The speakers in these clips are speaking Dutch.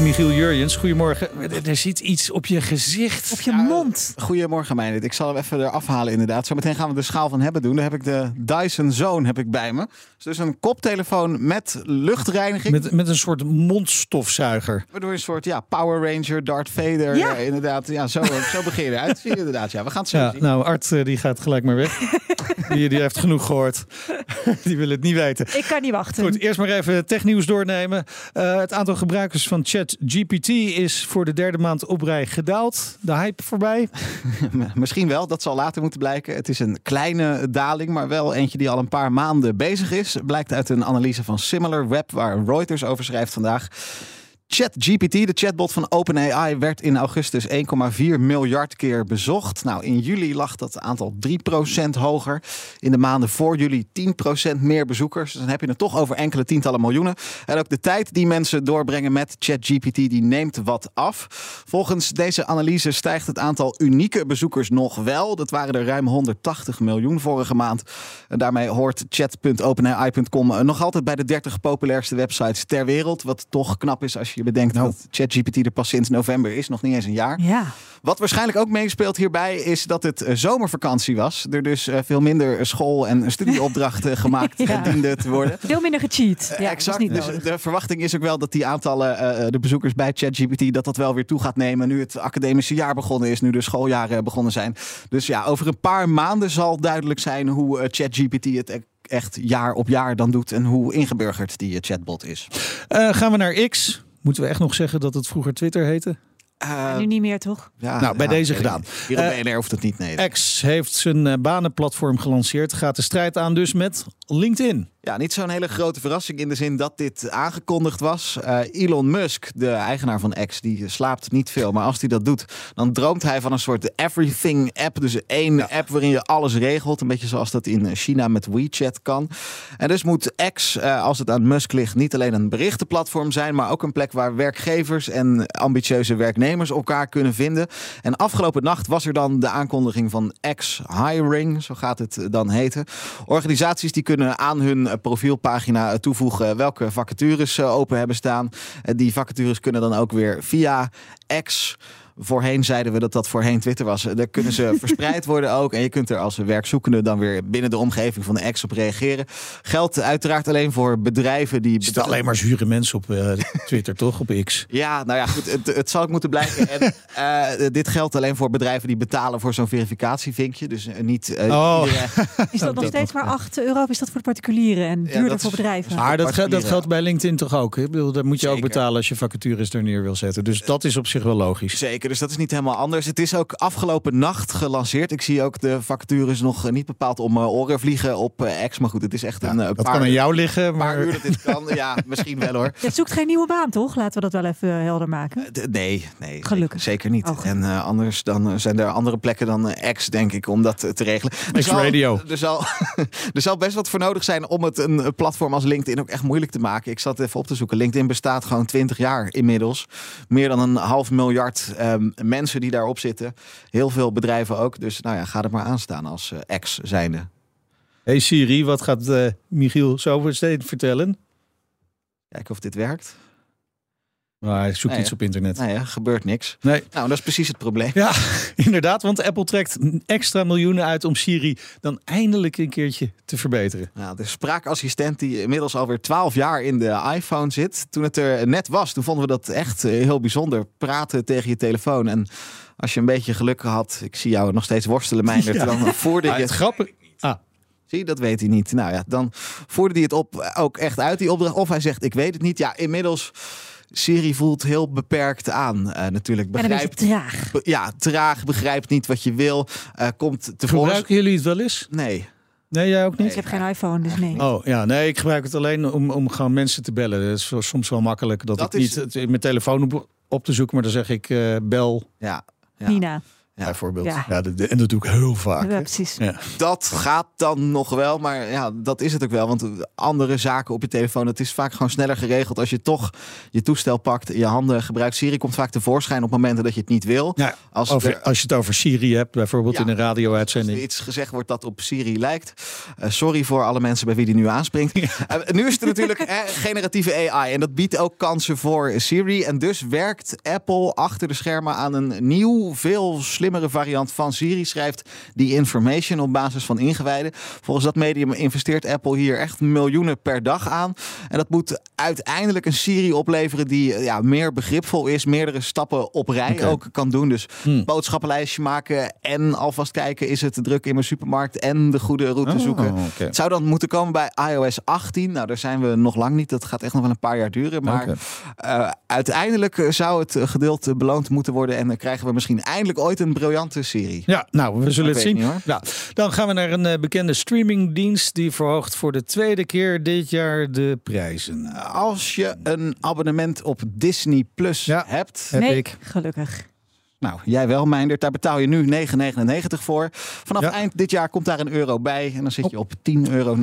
Michiel Jurjens, goedemorgen. Er- zit iets op je gezicht. Op je mond. Goedemorgen Meijnerd. Ik zal hem even eraf halen inderdaad. Zometeen gaan we de schaal van hebben doen. Daar heb ik de Dyson Zone heb ik bij me. Dus een koptelefoon met luchtreiniging. Met, met een soort mondstofzuiger. Waardoor je een soort ja, Power Ranger, Darth Vader. Ja. Ja. inderdaad. Ja, zo, zo begin je eruit te zien inderdaad. Ja, we gaan het zo Ja, zien. nou, Art eh, die gaat gelijk maar weg. die, die heeft genoeg gehoord. die wil het niet weten. Ik kan niet wachten. Goed, eerst maar even technieuws doornemen. Eh, het aantal gebruikers van ChatGPT is voor de derde maand op rij gedaald. De hype voorbij. Misschien wel, dat zal later moeten blijken. Het is een kleine daling, maar wel eentje die al een paar maanden bezig is. Blijkt uit een analyse van SimilarWeb, waar Reuters over schrijft vandaag. ChatGPT, de chatbot van OpenAI, werd in augustus 1,4 miljard keer bezocht. Nou, in juli lag dat aantal 3% hoger. In de maanden voor juli 10% meer bezoekers. Dus dan heb je het toch over enkele tientallen miljoenen. En ook de tijd die mensen doorbrengen met ChatGPT, die neemt wat af. Volgens deze analyse stijgt het aantal unieke bezoekers nog wel. Dat waren er ruim 180 miljoen vorige maand. En daarmee hoort chat.openai.com nog altijd bij de 30 populairste websites ter wereld. Wat toch knap is als je bedenkt dat ChatGPT er pas sinds november is. Nog niet eens een jaar. Ja. Wat waarschijnlijk ook meespeelt hierbij is dat het eh, zomervakantie was. Er dus eh, veel minder school- en studieopdrachten gemaakt Ja. dienden te worden. Veel minder gecheat. Ja, exact. Niet dus de verwachting is ook wel dat die aantallen, eh, de bezoekers bij ChatGPT, dat dat wel weer toe gaat nemen. Nu het academische jaar begonnen is, nu de schooljaren begonnen zijn. Dus ja, over een paar maanden zal duidelijk zijn hoe eh, ChatGPT het e- echt jaar op jaar dan doet en hoe ingeburgerd die eh, chatbot is. Eh, gaan we naar X. Moeten we echt nog zeggen dat het vroeger Twitter heette? Eh, nu niet meer, toch? ja, Nou, bij ja, deze gedaan. Hier op BNR hoeft het niet, nee. X heeft zijn eh, banenplatform gelanceerd. Gaat de strijd aan dus met LinkedIn. Ja, niet zo'n hele grote verrassing in de zin dat dit aangekondigd was. Eh, Elon Musk, de eigenaar van X, die slaapt niet veel. Maar als hij dat doet, dan droomt hij van een soort everything-app. Dus één app waarin je alles regelt. Een beetje zoals dat in China met WeChat kan. En dus moet X, eh, als het aan Musk ligt, niet alleen een berichtenplatform zijn... maar ook een plek waar werkgevers en ambitieuze werknemers elkaar kunnen vinden. En afgelopen nacht was er dan de aankondiging van X Hiring, zo gaat het dan heten. Organisaties die kunnen aan hun profielpagina toevoegen welke vacatures eh, open hebben staan. Eh, Die vacatures kunnen dan ook weer via X. Voorheen zeiden we dat dat voorheen Twitter was. Daar kunnen ze verspreid worden ook. En je kunt er als werkzoekende dan weer binnen de omgeving van de X op reageren. Geldt uiteraard alleen voor bedrijven die. Er zitten alleen maar zure mensen op eh, Twitter, toch? Op X. Ja, nou ja, goed. Het, het zal ook moeten blijken. En, eh, dit geldt alleen voor bedrijven die betalen voor zo'n verificatievinkje. Dus eh, niet. eh, Oh. iedereen- Is dat nog dat steeds maar 8 euro? Of is dat voor de particulieren en duurder dat voor is- bedrijven? Maar dat, ge- dat geldt bij LinkedIn toch ook? Ik bedoel, dat moet je ook betalen als je vacatures er neer wil zetten. Dus dat is op zich wel logisch. Zeker, dus dat is niet helemaal anders. Het is ook afgelopen nacht gelanceerd. Ik zie ook de vacatures nog eh, niet bepaald om eh, oren vliegen op eh, X. Maar goed, het is echt een Dat paar, kan aan jou liggen, paar maar uur dat dit kan. Ja, misschien wel hoor. Je zoekt geen nieuwe baan, toch? Laten we dat wel even helder maken. D- Nee, nee. Gelukkig. Zeker niet. Oh, en eh, anders dan zijn er andere plekken dan X, denk ik, om dat te regelen. Er zal- X-Radio. Er zal, er zal best wat voor nodig zijn om het een platform als LinkedIn ook echt moeilijk te maken. Ik zat even op te zoeken. LinkedIn bestaat gewoon 20 jaar inmiddels. Meer dan een half miljard ehm, mensen die daarop zitten. Heel veel bedrijven ook. Dus nou ja, ga er maar aan staan als eh, X zijnde. Hey Siri, wat gaat eh, Michiel zo vertellen? Kijken of dit werkt. Maar hij zoekt Nee, iets op internet. Nou ja, gebeurt niks. Nee. Nou, dat is precies het probleem. Ja, inderdaad, want Apple trekt extra miljoenen uit om Siri dan eindelijk een keertje te verbeteren. Nou, de spraakassistent die inmiddels alweer 12 jaar in de iPhone zit. Toen het er net was, toen vonden we dat echt eh, heel bijzonder. Praten tegen je telefoon. En als je een beetje geluk had, ik zie jou nog steeds worstelen, Meijnerd. Ja. Dan voerde Ah, je het grappig. Ah, Zie, je, dat weet hij niet. Nou ja, dan voerde hij het op, ook echt uit, die opdracht. Of hij zegt, ik weet het niet. Ja, inmiddels, Siri voelt heel beperkt aan. eh, natuurlijk, begrijpt... traag. be- ja, traag, begrijpt niet wat je wil. eh, komt tevoren... gebruiken jullie het wel eens? Nee. Nee, jij ook niet? Ik heb geen iPhone, dus nee. Oh ja, nee, ik gebruik het alleen om, om gewoon mensen te bellen. Dat is soms wel makkelijk dat, Dat ik is- niet mijn telefoon op, op te zoeken, maar dan zeg ik eh, bel. Ja. Ja. Nina. Bijvoorbeeld. Ja. Ja. de- de- en dat doe ik heel vaak. Ja, precies. Ja. Dat gaat dan nog wel, maar ja, dat is het ook wel. Want andere zaken op je telefoon, het is vaak gewoon sneller geregeld. Als je toch je toestel pakt, je handen gebruikt. Siri komt vaak tevoorschijn op momenten dat je het niet wil. Ja, Als over, er- als je het over Siri hebt, bijvoorbeeld Ja. in een Als er radio-uitzending. iets gezegd wordt dat op Siri lijkt. Eh, sorry voor alle mensen bij wie die nu aanspringt. Eh, nu is het natuurlijk eh, generatieve AI. En dat biedt ook kansen voor Siri. En dus werkt Apple achter de schermen aan een nieuw, veel slimmere variant van Siri. Schrijft die information op basis van ingewijden. Volgens dat medium investeert Apple hier echt miljoenen per dag aan. En dat moet uiteindelijk een Siri opleveren die eh, ja, meer begripvol is. Meerdere stappen op rij ook kan doen. Dus Hmm. boodschappenlijstje maken en alvast kijken is het druk in mijn supermarkt en de goede route Oh, zoeken. Het zou dan moeten komen bij iOS 18. Nou, daar zijn we nog lang niet. Dat gaat echt nog wel een paar jaar duren. Maar eh, uiteindelijk zou het gedeelte beloond moeten worden. En dan krijgen we misschien eindelijk ooit een briljante serie. Ja, nou, we zullen het zien. niet, hoor. Ja, dan gaan we naar een eh, bekende streamingdienst die verhoogt voor de tweede keer dit jaar de prijzen. Als je een abonnement op Disney Plus Ja. hebt. Heb nee, ik. gelukkig. Nou, jij wel, Meindert. Daar betaal je nu 9,99 voor. Vanaf Ja. eind dit jaar komt daar een euro bij. En dan zit je op 10,99 euro.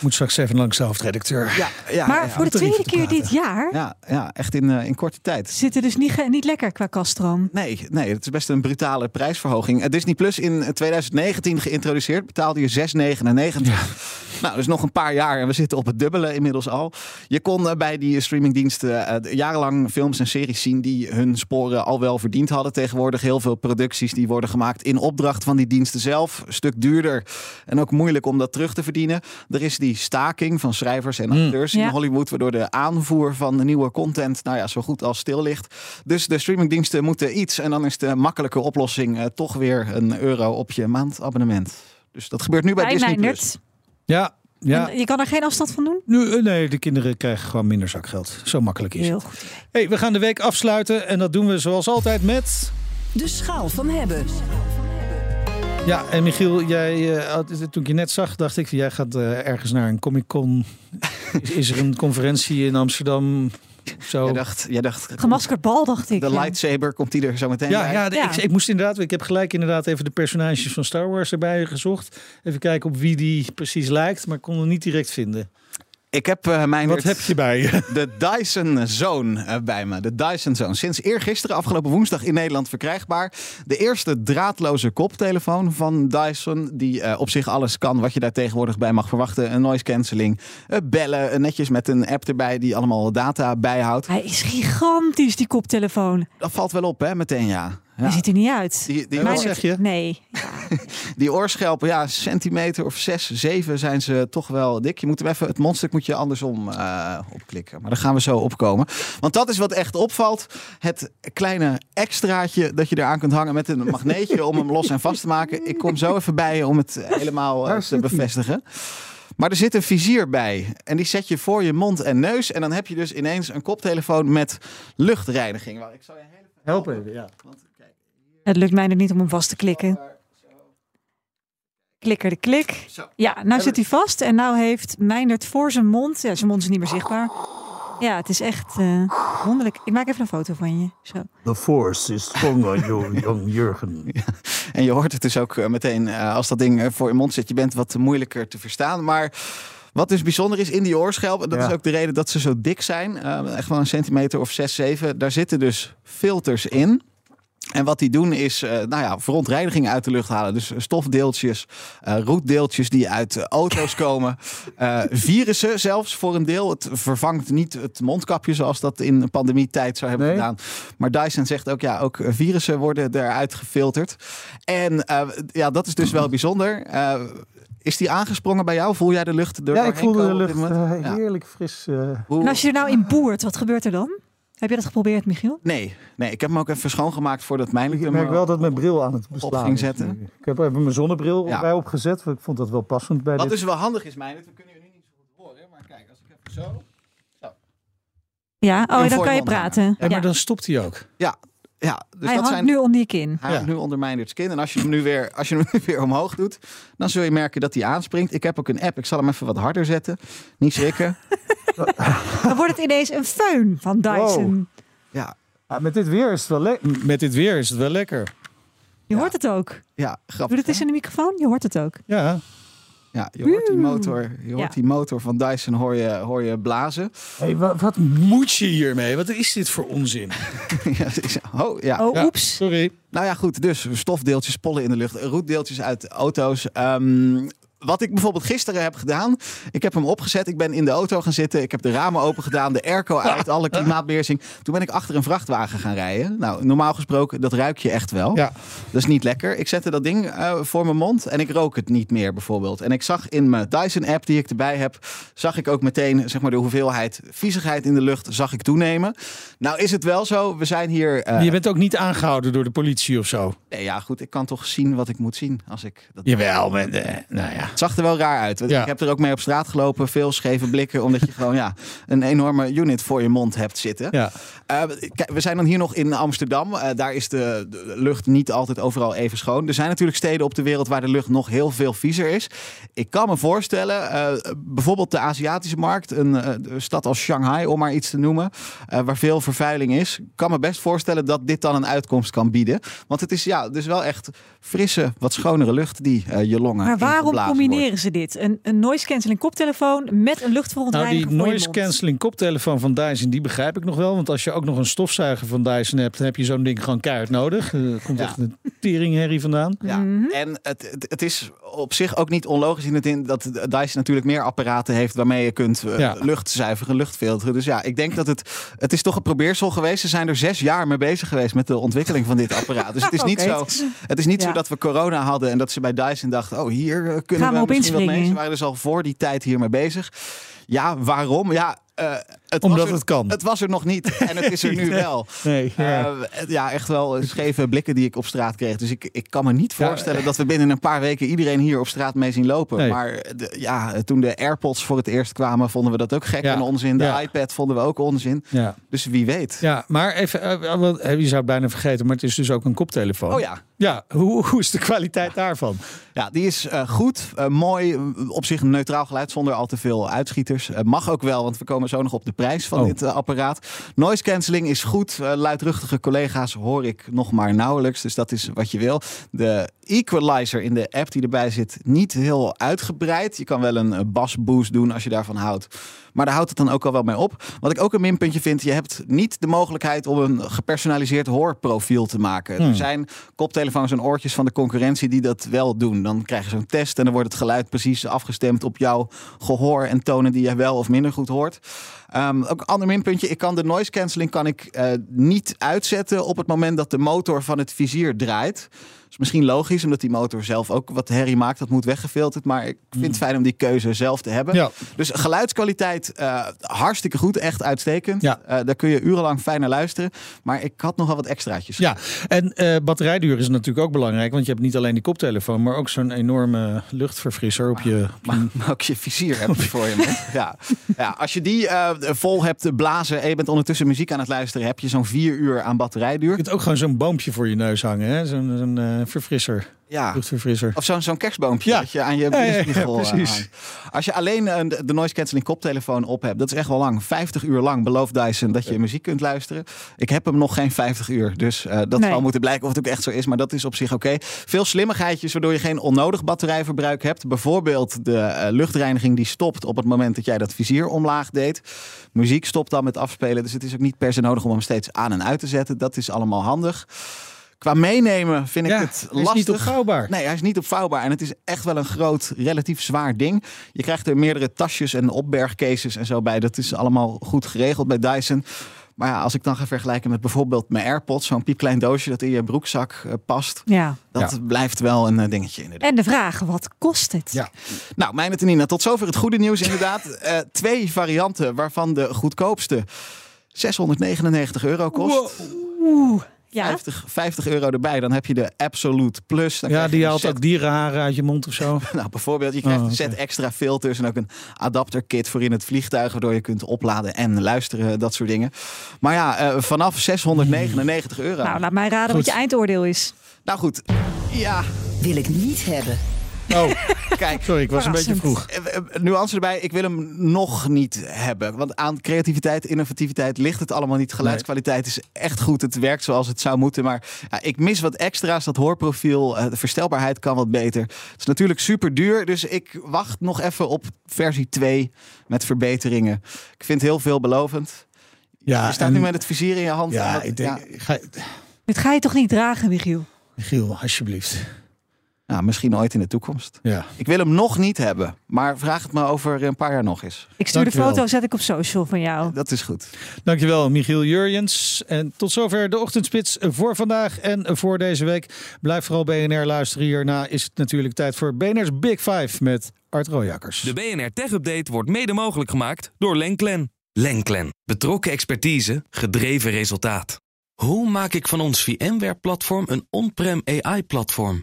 Moet straks even langs de hoofdredacteur. Ja, ja, maar ja, voor de tweede keer praten. dit jaar ja, ja, echt in, eh, in korte tijd. zit het dus niet, niet lekker qua kaststroom. Nee, nee, het is best een brutale prijsverhoging. Eh, Disney Plus in 2019 geïntroduceerd, betaalde je 6,99. Nou, dus nog een paar jaar en we zitten op het dubbele inmiddels al. Je kon eh, bij die streamingdiensten eh, jarenlang films en series zien die hun sporen al wel verdiend hadden. Tegenwoordig heel veel producties die worden gemaakt in opdracht van die diensten zelf. Een stuk duurder en ook moeilijk om dat terug te verdienen. Er is die staking van schrijvers en Hmm. acteurs in Ja. Hollywood, waardoor de aanvoer van de nieuwe content nou ja, zo goed als stil ligt. Dus de streamingdiensten moeten iets en dan is de makkelijke oplossing eh, toch weer een euro op je maandabonnement. Dus dat gebeurt nu bij Bij Disney+. Ja, ja. En Je kan er geen afstand van doen? Nu, eh, nee, de kinderen krijgen gewoon minder zakgeld. Zo makkelijk is Heel het. goed. Hey, we gaan de week afsluiten en dat doen we zoals altijd met... De schaal van hebben. Ja, en Michiel, jij, eh, toen ik je net zag, dacht ik, jij gaat eh, ergens naar een Comic Con. is, is er een conferentie in Amsterdam? Zo. Jij dacht, jij dacht Gemaskerd bal, dacht ik. de ja. lightsaber komt die er zo meteen Ja, bij. ja, de- Ja. Ik, ik moest inderdaad, ik heb gelijk inderdaad even de personages van Star Wars erbij gezocht. Even kijken op wie die precies lijkt, maar ik kon het niet direct vinden. Ik heb eh, mijn Wat heb je bij je? de Dyson Zone eh, bij me. De Dyson Zone. Sinds eergisteren, afgelopen woensdag in Nederland verkrijgbaar. De eerste draadloze koptelefoon van Dyson. Die eh, op zich alles kan wat je daar tegenwoordig bij mag verwachten. Een noise cancelling, eh, bellen, netjes met een app erbij die allemaal data bijhoudt. Hij is gigantisch, die koptelefoon. Dat valt wel op, hè, meteen ja. Hij ja. ziet er niet uit. Die, die, Wat oor- zeg je? Nee. die oorschelpen, ja, centimeter of 6, 7 zijn ze toch wel dik. Je moet hem even, het mondstuk moet je andersom eh, opklikken. Maar daar gaan we zo opkomen. Want dat is wat echt opvalt. Het kleine extraatje dat je eraan kunt hangen met een magneetje om hem los en vast te maken. Ik kom zo even bij je om het helemaal eh, te bevestigen. Maar er zit een vizier bij. En die zet je voor je mond en neus. En dan heb je dus ineens een koptelefoon met luchtreiniging. Waar ik zou je heel even Help even, ja. Want Het lukt mij er niet om hem vast te klikken. Klikker de klik. Ja, nou zit hij vast en nou heeft Meindert voor zijn mond. Ja, zijn mond is niet meer zichtbaar. Ja, het is echt eh, wonderlijk. Ik maak even een foto van je. Zo. The force is stronger, young Jurgen. En je hoort het dus ook eh, meteen eh, als dat ding voor je mond zit. Je bent wat moeilijker te verstaan. Maar wat dus bijzonder is in die oorschelp. En dat Ja. is ook de reden dat ze zo dik zijn. eh, echt wel een centimeter of 6, 7. Daar zitten dus filters in. En wat die doen is, eh, nou ja, verontreiniging uit de lucht halen. Dus stofdeeltjes, eh roetdeeltjes die uit auto's komen. eh, virussen zelfs voor een deel. Het vervangt niet het mondkapje zoals dat in pandemietijd zou hebben Nee. gedaan. Maar Dyson zegt ook, ja, ook virussen worden eruit gefilterd. En eh, ja, dat is dus wel bijzonder. Eh, is die aangesprongen bij jou? Voel jij de lucht er Ja, ik voelde de lucht heerlijk fris. eh. En als je er nou in boert, wat gebeurt er dan? Heb je dat geprobeerd, Michiel? Nee, nee, ik heb hem ook even schoongemaakt voordat mijn Ik merk wel dat mijn bril aan het beslaan ging zetten. nu. Ik heb even mijn zonnebril Ja. bij opgezet. want Ik vond dat wel passend bij Wat dit. dus wel handig is, mijn, we kunnen jullie niet zo goed horen. Maar kijk, als ik even zo... Ja, oh, dan kan je praten. Ja, Ja, maar dan stopt hij ook. Ja, ja dus Hij dat hangt zijn... nu onder je kin. Hij Ja. hangt nu onder mijn skin. En als je hem nu weer, als je hem nu weer omhoog doet, dan zul je merken dat hij aanspringt. Ik heb ook een app. Ik zal hem even wat harder zetten. Niet schrikken. Dan wordt het ineens een föhn van Dyson. Ja, Ja, met, dit weer is het wel met dit weer is het wel lekker. Je hoort het ook. Ja, Doe grappig. het eens in de microfoon. Je hoort het ook. Ja. Ja, je hoort die motor, je hoort Ja. die motor van Dyson hoor je, hoor je blazen. Hey, wat, wat moet je hiermee? Wat is dit voor onzin? ja, het is- oh, ja. Oh, Ja, oeps. Sorry. Nou ja, goed. Dus stofdeeltjes, pollen in de lucht, roetdeeltjes uit auto's. Ehm, wat ik bijvoorbeeld gisteren heb gedaan. Ik heb hem opgezet. Ik ben in de auto gaan zitten. Ik heb de ramen open gedaan. De airco uit. Alle klimaatbeheersing. Toen ben ik achter een vrachtwagen gaan rijden. Nou, normaal gesproken, dat ruik je echt wel. Ja. Dat is niet lekker. Ik zette dat ding eh, voor mijn mond en ik rook het niet meer bijvoorbeeld. En ik zag in mijn Dyson-app die ik erbij heb, zag ik ook meteen zeg maar, de hoeveelheid viezigheid in de lucht zag ik toenemen. Nou is het wel zo, we zijn hier... eh, Je bent ook niet aangehouden door de politie of zo. nee, ja goed, ik kan toch zien wat ik moet zien als ik dat Jawel, maar, eh, nou ja. Het zag er wel raar uit. Ik heb er ook mee op straat gelopen. Veel scheve blikken. Omdat je gewoon ja, een enorme unit voor je mond hebt zitten. ja. Eh, kijk, we zijn dan hier nog in Amsterdam. Eh, daar is de, de lucht niet altijd overal even schoon. Er zijn natuurlijk steden op de wereld waar de lucht nog heel veel viezer is. Ik kan me voorstellen, eh, bijvoorbeeld de Aziatische markt, een eh, stad als Shanghai, om maar iets te noemen, eh, waar veel vervuiling is. Ik kan me best voorstellen dat dit dan een uitkomst kan bieden. Want het is ja, dus wel echt frisse, wat schonere lucht die je longen. Maar waarom ingeblazen combineren ze dit? Een, een noise cancelling koptelefoon met een Nou, luchtverontreiniger die voor je noise cancelling koptelefoon van Dyson, die begrijp ik nog wel. Want als je ook nog een stofzuiger van Dyson hebt, dan heb je zo'n ding gewoon keihard nodig. Eh, Er komt Ja. echt een teringherrie vandaan. Ja, Mhm. en het, het, het is op zich ook niet onlogisch in het in dat Dyson natuurlijk meer apparaten heeft waarmee je kunt eh, Ja. lucht zuiveren, lucht filteren. Dus ja, ik denk dat het, het is toch een probeersel geweest. Ze zijn er zes jaar mee bezig geweest met de ontwikkeling van dit apparaat. Dus het is niet zo, het is niet Ja. zo dat we corona hadden en dat ze bij Dyson dachten, oh hier kunnen Gaan we we op misschien wat mee. inspringen. Ze waren dus al voor die tijd hiermee bezig. Ja, waarom? Ja, eh, het Omdat er, het kan. Het was er nog niet en het is er nu Nee. wel. Nee, ja. Eh, ja, echt wel scheve blikken die ik op straat kreeg. Dus ik, ik kan me niet Ja, voorstellen dat we binnen een paar weken iedereen hier op straat mee zien lopen. Nee. Maar de, ja, toen de AirPods voor het eerst kwamen, vonden we dat ook gek en onzin. De iPad vonden we ook onzin. ja. Dus wie weet. ja, maar even, eh, eh, je zou het bijna vergeten, maar het is dus ook een koptelefoon. Oh ja. Ja, hoe, hoe is de kwaliteit daarvan? Ja, die is eh, goed, eh, mooi, eh, op zich een neutraal geluid zonder al te veel uitschieters. Eh, mag ook wel, want we komen zo nog op de prijs van Oh. dit eh, apparaat. Noise cancelling is goed. Eh, luidruchtige collega's hoor ik nog maar nauwelijks, dus dat is wat je wil. De equalizer in de app die erbij zit, niet heel uitgebreid. Je kan wel een eh, basboost doen als je daarvan houdt. Maar daar houdt het dan ook al wel mee op. Wat ik ook een minpuntje vind, je hebt niet de mogelijkheid om een gepersonaliseerd hoorprofiel te maken. Hmm. Er zijn koptelefoons en oortjes van de concurrentie die dat wel doen. Dan krijg je zo'n test en dan wordt het geluid precies afgestemd op jouw gehoor en tonen die je wel of minder goed hoort. Ehm, ook een ander minpuntje, ik kan de noise cancelling kan ik, eh, niet uitzetten op het moment dat de motor van het vizier draait. Is misschien logisch, omdat die motor zelf ook wat herrie maakt. Dat moet weggefilterd. Maar ik vind het fijn om die keuze zelf te hebben. Ja. Dus geluidskwaliteit eh, hartstikke goed, echt uitstekend. Ja. Eh, daar kun je urenlang fijn naar luisteren. Maar ik had nog wel wat extraatjes. Ja, en eh, batterijduur is natuurlijk ook belangrijk, want je hebt niet alleen die koptelefoon, maar ook zo'n enorme luchtverfrisser op je. Maar, maar ook je vizier heb je voor je. man. Ja. ja, als je die vol hebt blazen en je bent ondertussen muziek aan het luisteren, heb je zo'n vier uur aan batterijduur. Je kunt ook gewoon zo'n boompje voor je neus hangen, hè? zo'n verfrisser, Ja. luchtverfrisser. Of zo'n zo'n kerstboompje Ja. dat je aan je Ja, ja, ja. Als je alleen eh, de de noise cancelling koptelefoon op hebt, dat is echt wel lang. 50 uur lang belooft Dyson dat je muziek kunt luisteren. Ik heb hem nog geen 50 uur, dus eh, dat Nee. zal moeten blijken of het ook echt zo is. Maar dat is op zich oké. Veel slimmigheidjes waardoor je geen onnodig batterijverbruik hebt. Bijvoorbeeld de eh, luchtreiniging die stopt op het moment dat jij dat vizier omlaag deed. Muziek stopt dan met afspelen, dus het is ook niet per se nodig om hem steeds aan en uit te zetten. Dat is allemaal handig. Qua meenemen vind ik Ja, het hij is lastig. niet opvouwbaar. Nee, hij is niet opvouwbaar. En het is echt wel een groot, relatief zwaar ding. Je krijgt er meerdere tasjes en opbergcases en zo bij. Dat is allemaal goed geregeld bij Dyson. Maar ja, als ik dan ga vergelijken met bijvoorbeeld mijn AirPods, zo'n piepklein doosje dat in je broekzak eh, past, Ja. dat blijft wel een eh, dingetje inderdaad. En de vraag, wat kost het? Ja. Nou, mijn en Nina, tot zover het goede nieuws inderdaad. Eh, twee varianten, waarvan de goedkoopste 699 euro kost. Oeh. Ja. 50, 50 euro erbij, dan heb je de Absolute Plus. Dan Ja, krijg je die haalt set ook dierenharen uit je mond of zo. Nou, bijvoorbeeld, je krijgt Oh, een set extra filters en ook een adapterkit voor in het vliegtuig, waardoor je kunt opladen en luisteren, dat soort dingen. Maar ja, eh, vanaf 699 euro. Nou, laat mij raden Goed. wat je eindoordeel is. Nou goed, ja, Wil ik niet hebben. Oh, Kijk, sorry, ik was een beetje vroeg. Eh, eh, Nuance erbij, ik wil hem nog niet hebben. Want aan creativiteit, innovativiteit ligt het allemaal niet. Geluidskwaliteit is echt goed. Het werkt zoals het zou moeten. Maar ja, ik mis wat extra's. Dat hoorprofiel, eh, de verstelbaarheid kan wat beter. Het is natuurlijk super duur. Dus ik wacht nog even op versie 2 met verbeteringen. Ik vind heel veelbelovend. Ja, je staat en- nu met het vizier in je hand. Ja, wat- ik denk, ja. ga, Dit ga je toch niet dragen, Michiel? Michiel, alsjeblieft. Nou, misschien ooit in de toekomst. Ja. Ik wil hem nog niet hebben. Maar vraag het me over een paar jaar nog eens. Ik stuur de foto, zet ik op social van jou. Dat is goed. Dankjewel, Michiel Jurjens. En tot zover de ochtendspits voor vandaag en voor deze week. Blijf vooral BNR luisteren. Hierna is het natuurlijk tijd voor BNR's Big Five met Art Rojakkers. De BNR Tech Update wordt mede mogelijk gemaakt door Lenklen. Lenklen. Betrokken expertise, gedreven resultaat. Hoe maak ik van ons VMware-platform een on-prem AI-platform?